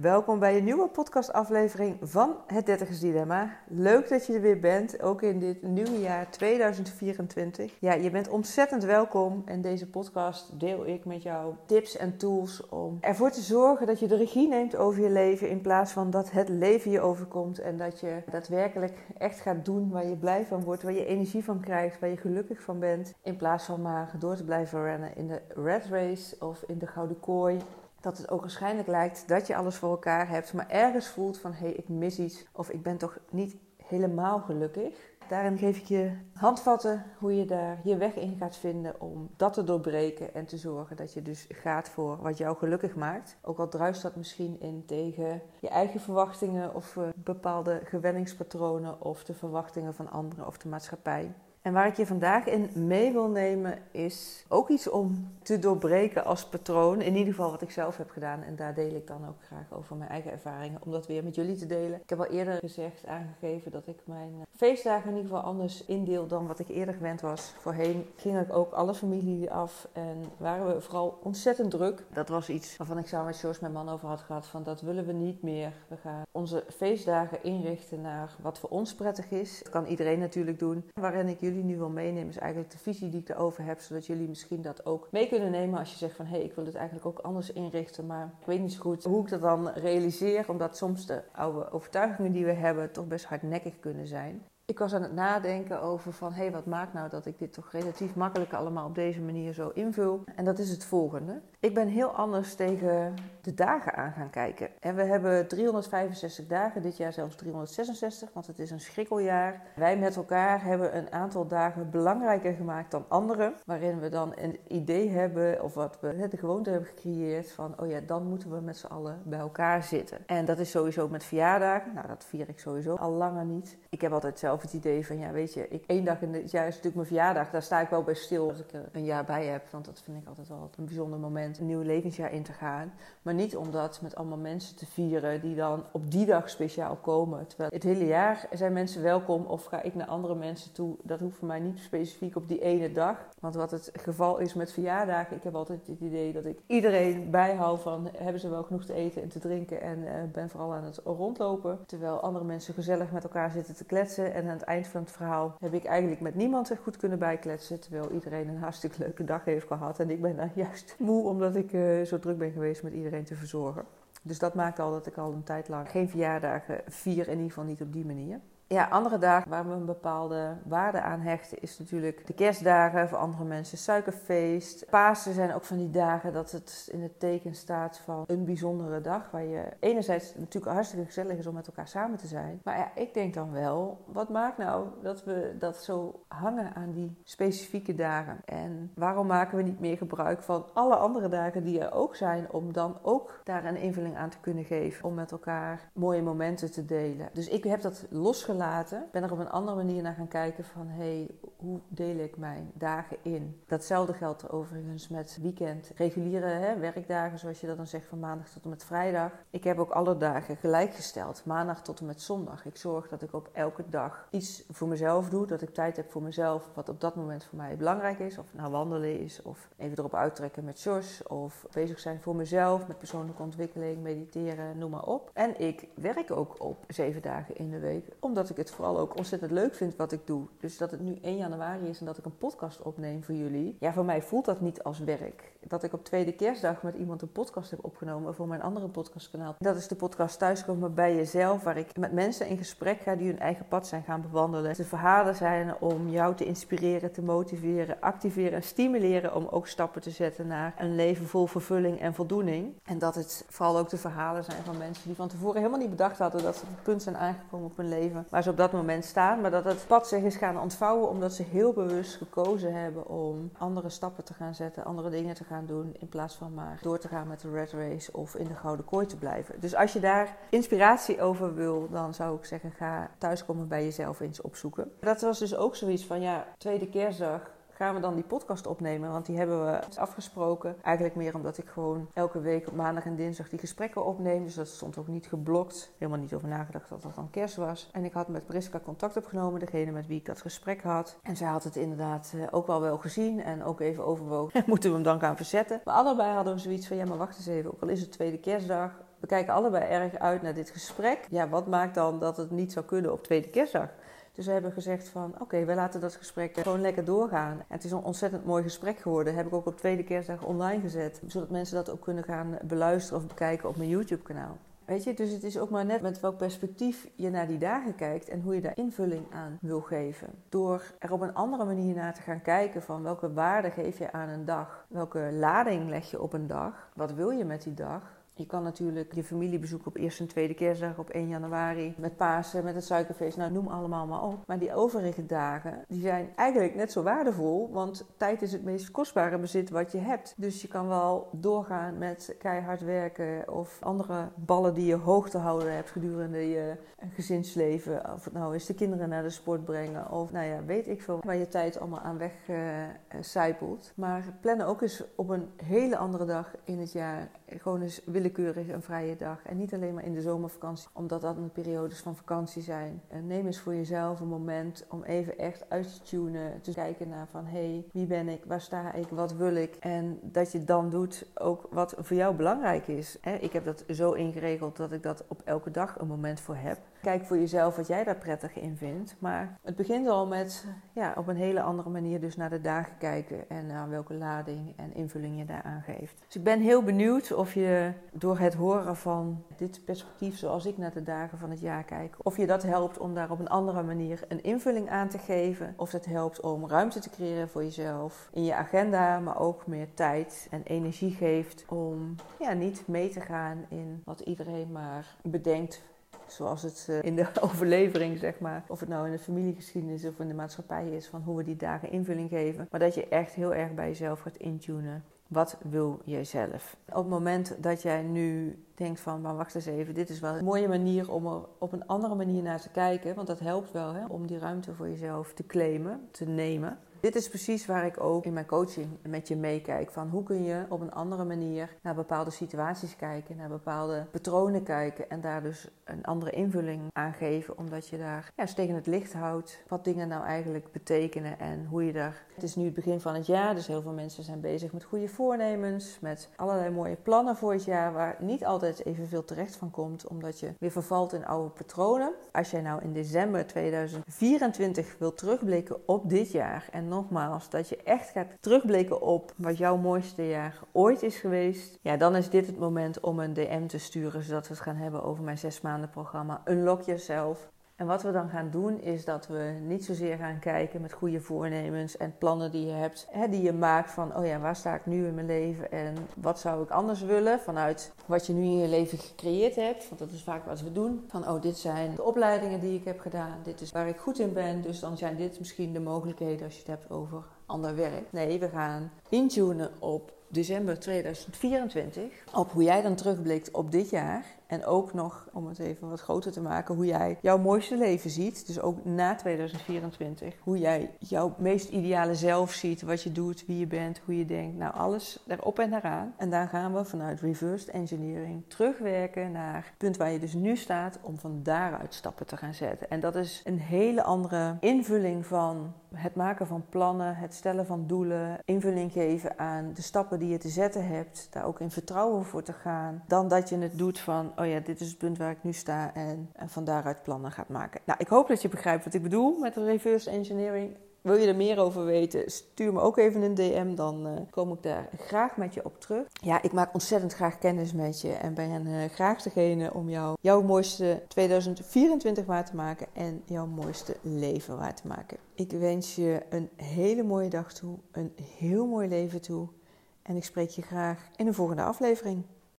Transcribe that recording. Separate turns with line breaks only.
Welkom bij een nieuwe podcastaflevering van Het Dertigers Dilemma. Leuk dat je er weer bent, ook in dit nieuwe jaar 2024. Ja, je bent ontzettend welkom. En deze podcast deel ik met jou tips en tools om ervoor te zorgen dat je de regie neemt over je leven in plaats van dat het leven je overkomt en dat je daadwerkelijk echt gaat doen waar je blij van wordt, waar je energie van krijgt, waar je gelukkig van bent, in plaats van maar door te blijven rennen in de red race of in de gouden kooi dat het ook waarschijnlijk lijkt dat je alles voor elkaar hebt, maar ergens voelt van hé, hey, ik mis iets of ik ben toch niet helemaal gelukkig. Daarin geef ik je handvatten hoe je daar je weg in gaat vinden om dat te doorbreken en te zorgen dat je dus gaat voor wat jou gelukkig maakt. Ook al druist dat misschien in tegen je eigen verwachtingen of uh, bepaalde gewenningspatronen of de verwachtingen van anderen of de maatschappij. En waar ik je vandaag in mee wil nemen is ook iets om te doorbreken als patroon. In ieder geval wat ik zelf heb gedaan. En daar deel ik dan ook graag over mijn eigen ervaringen. Om dat weer met jullie te delen. Ik heb al eerder gezegd, aangegeven dat ik mijn feestdagen in ieder geval anders indeel dan wat ik eerder gewend was. Voorheen ging ik ook alle familie af en waren we vooral ontzettend druk. Dat was iets waarvan ik samen met George, mijn man, over had gehad. Van dat willen we niet meer. We gaan onze feestdagen inrichten naar wat voor ons prettig is. Dat kan iedereen natuurlijk doen. Waarin ik jullie nu wil meenemen is eigenlijk de visie die ik erover heb, zodat jullie misschien dat ook mee kunnen nemen als je zegt van hé, hey, ik wil het eigenlijk ook anders inrichten, maar ik weet niet zo goed hoe ik dat dan realiseer, omdat soms de oude overtuigingen die we hebben toch best hardnekkig kunnen zijn. Ik was aan het nadenken over van, hé, hey, wat maakt nou dat ik dit toch relatief makkelijk allemaal op deze manier zo invul? En dat is het volgende. Ik ben heel anders tegen de dagen aan gaan kijken. En we hebben 365 dagen, dit jaar zelfs 366, want het is een schrikkeljaar. Wij met elkaar hebben een aantal dagen belangrijker gemaakt dan anderen. Waarin we dan een idee hebben, of wat we de gewoonte hebben gecreëerd van, oh ja, dan moeten we met z'n allen bij elkaar zitten. En dat is sowieso met verjaardagen. Nou, dat vier ik sowieso al langer niet. Ik heb altijd zelf het idee van, ja, weet je, ik, één dag in het jaar is natuurlijk mijn verjaardag. Daar sta ik wel bij stil als ik er een jaar bij heb, want dat vind ik altijd wel een bijzonder moment een nieuw levensjaar in te gaan. Maar niet om dat met allemaal mensen te vieren die dan op die dag speciaal komen. Terwijl het hele jaar zijn mensen welkom of ga ik naar andere mensen toe. Dat hoeft voor mij niet specifiek op die ene dag. Want wat het geval is met verjaardagen, ik heb altijd het idee dat ik iedereen bijhoud van hebben ze wel genoeg te eten en te drinken en uh, ben vooral aan het rondlopen. Terwijl andere mensen gezellig met elkaar zitten te kletsen. En aan het eind van het verhaal heb ik eigenlijk met niemand er goed kunnen bijkletsen. Terwijl iedereen een hartstikke leuke dag heeft gehad. En ik ben daar juist moe omdat dat ik uh, zo druk ben geweest met iedereen te verzorgen. Dus dat maakt al dat ik al een tijd lang geen verjaardagen vier, in ieder geval niet op die manier. Ja, andere dagen waar we een bepaalde waarde aan hechten is natuurlijk de kerstdagen, voor andere mensen suikerfeest. Pasen zijn ook van die dagen dat het in het teken staat van een bijzondere dag. Waar je enerzijds natuurlijk hartstikke gezellig is om met elkaar samen te zijn. Maar ja, ik denk dan wel, wat maakt nou dat we dat zo hangen aan die specifieke dagen? En waarom maken we niet meer gebruik van alle andere dagen die er ook zijn, om dan ook daar een invulling aan te kunnen geven? Om met elkaar mooie momenten te delen. Dus ik heb dat losgelaten Ik ben er op een andere manier naar gaan kijken van hey, hoe deel ik mijn dagen in? Datzelfde geldt overigens met weekend, reguliere hè, werkdagen zoals je dat dan zegt van maandag tot en met vrijdag. Ik heb ook alle dagen gelijkgesteld, maandag tot en met zondag. Ik zorg dat ik op elke dag iets voor mezelf doe, dat ik tijd heb voor mezelf wat op dat moment voor mij belangrijk is. Of nou wandelen is, of even erop uittrekken met Jos, of bezig zijn voor mezelf met persoonlijke ontwikkeling, mediteren, noem maar op. En ik werk ook op zeven dagen in de week, omdat dat ik het vooral ook ontzettend leuk vind wat ik doe. Dus dat het nu 1 januari is en dat ik een podcast opneem voor jullie. Ja, voor mij voelt dat niet als werk. Dat ik op tweede kerstdag met iemand een podcast heb opgenomen voor mijn andere podcastkanaal. Dat is de podcast Thuiskomen bij Jezelf, waar ik met mensen in gesprek ga die hun eigen pad zijn gaan bewandelen. De verhalen zijn om jou te inspireren, te motiveren, activeren en stimuleren om ook stappen te zetten naar een leven vol vervulling en voldoening. En dat het vooral ook de verhalen zijn van mensen die van tevoren helemaal niet bedacht hadden dat ze op het punt zijn aangekomen op hun leven waar ze op dat moment staan. Maar dat het pad zich is gaan ontvouwen omdat ze heel bewust gekozen hebben om andere stappen te gaan zetten, andere dingen te gaan doen. In plaats van maar door te gaan met de red race of in de gouden kooi te blijven. Dus als je daar inspiratie over wil, dan zou ik zeggen: ga thuiskomen bij jezelf eens opzoeken. Dat was dus ook zoiets van: ja, tweede kerstdag gaan we dan die podcast opnemen. Want die hebben we afgesproken. Eigenlijk meer omdat ik gewoon elke week op maandag en dinsdag die gesprekken opneem. Dus dat stond ook niet geblokt. Helemaal niet over nagedacht dat dat dan kerst was. En ik had met Priska contact opgenomen, degene met wie ik dat gesprek had. En zij had het inderdaad eh, ook wel wel gezien en ook even overwogen. Moeten we hem dan gaan verzetten? Maar allebei hadden we zoiets van, ja maar wacht eens even. Ook al is het tweede kerstdag, we kijken allebei erg uit naar dit gesprek. Ja, wat maakt dan dat het niet zou kunnen op tweede kerstdag? Dus we hebben gezegd van oké, we laten dat gesprek gewoon lekker doorgaan. Het is een ontzettend mooi gesprek geworden. heb ik ook op tweede kerstdag online gezet. Zodat mensen dat ook kunnen gaan beluisteren of bekijken op mijn YouTube kanaal. Weet je, dus het is ook maar net met welk perspectief je naar die dagen kijkt en hoe je daar invulling aan wil geven. Door er op een andere manier naar te gaan kijken van welke waarde geef je aan een dag, welke lading leg je op een dag, wat wil je met die dag je kan natuurlijk je familie bezoeken op eerste en tweede kerstdag op 1 januari. Met Pasen, met het suikerfeest, nou noem allemaal maar op. Maar die overige dagen, die zijn eigenlijk net zo waardevol. Want tijd is het meest kostbare bezit wat je hebt. Dus je kan wel doorgaan met keihard werken of andere ballen die je hoog te houden hebt gedurende je gezinsleven. Of het nou is de kinderen naar de sport brengen of nou ja, weet ik veel waar je tijd allemaal aan weg Maar plannen ook eens op een hele andere dag in jaar gewoon eens willekeurig een vrije dag. En niet alleen maar in de zomervakantie, omdat dat een periodes van vakantie zijn. En neem eens voor jezelf een moment om even echt uit te tunen. Te kijken naar van, hé, hey, wie ben ik? Waar sta ik? Wat wil ik? En dat je dan doet ook wat voor jou belangrijk is. Ik heb dat zo ingeregeld dat ik dat op elke dag een moment voor heb. Kijk voor jezelf wat jij daar prettig in vindt. Maar het begint al met ja, op een hele andere manier dus naar de dagen kijken. En naar welke lading en invulling je daaraan geeft. Dus ik ben heel benieuwd of je door het horen van dit perspectief zoals ik naar de dagen van het jaar kijk, of je dat helpt om daar op een andere manier een invulling aan te geven. Of het helpt om ruimte te creëren voor jezelf in je agenda, maar ook meer tijd en energie geeft om ja, niet mee te gaan in wat iedereen maar bedenkt zoals het eh, in de overlevering, zeg maar, of het nou in de familiegeschiedenis of in de maatschappij is, van hoe we die dagen invulling geven. Maar dat je echt heel erg bij jezelf gaat intunen. Wat wil jij zelf? Op het moment dat jij nu denkt van, maar wacht eens even, dit is wel een mooie manier om er op een andere manier naar te kijken. Want dat helpt wel hè, om die ruimte voor jezelf te claimen, te nemen. Dit is precies waar ik ook in mijn coaching met je meekijk. Van hoe kun je op een andere manier naar bepaalde situaties kijken, naar bepaalde patronen kijken en daar dus een andere invulling aan geven. Omdat je daar ja, tegen het licht houdt wat dingen nou eigenlijk betekenen en hoe je daar. Het is nu het begin van het jaar, dus heel veel mensen zijn bezig met goede voornemens, met allerlei mooie plannen voor het jaar, waar niet altijd evenveel terecht van komt, omdat je weer vervalt in oude patronen. Als jij nou in december 2024 wil terugblikken op dit jaar en nogmaals, dat je echt gaat terugblikken op wat jouw mooiste jaar ooit is geweest, ja, dan is dit het moment om een DM te sturen, zodat we het gaan hebben over mijn zes maanden programma Unlock Yourself. En wat we dan gaan doen is dat we niet zozeer gaan kijken met goede voornemens en plannen die je hebt, hè, die je maakt van, oh ja, waar sta ik nu in mijn leven en wat zou ik anders willen vanuit wat je nu in je leven gecreëerd hebt. Want dat is vaak wat we doen. Van, oh, dit zijn de opleidingen die ik heb gedaan, dit is waar ik goed in ben, dus dan zijn dit misschien de mogelijkheden als je het hebt over ander werk. Nee, we gaan intunen op december 2024. Op hoe jij dan terugblikt op dit jaar. En ook nog, om het even wat groter te maken, hoe jij jouw mooiste leven ziet. Dus ook na 2024. Hoe jij jouw meest ideale zelf ziet. Wat je doet, wie je bent, hoe je denkt. Nou, alles erop en eraan. En daar gaan we vanuit reversed engineering terugwerken naar het punt waar je dus nu staat. Om van daaruit stappen te gaan zetten. En dat is een hele andere invulling van het maken van plannen, het stellen van doelen, invulling geven aan de stappen die je te zetten hebt, daar ook in vertrouwen voor te gaan, dan dat je het doet van, oh ja, dit is het punt waar ik nu sta en, en van daaruit plannen gaat maken. Nou, ik hoop dat je begrijpt wat ik bedoel met reverse engineering. Wil je er meer over weten? Stuur me ook even een DM, dan uh, kom ik daar graag met je op terug. Ja, ik maak ontzettend graag kennis met je en ben uh, graag degene om jou, jouw mooiste 2024 waar te maken en jouw mooiste leven waar te maken. Ik wens je een hele mooie dag toe, een heel mooi leven toe en ik spreek je graag in de volgende aflevering.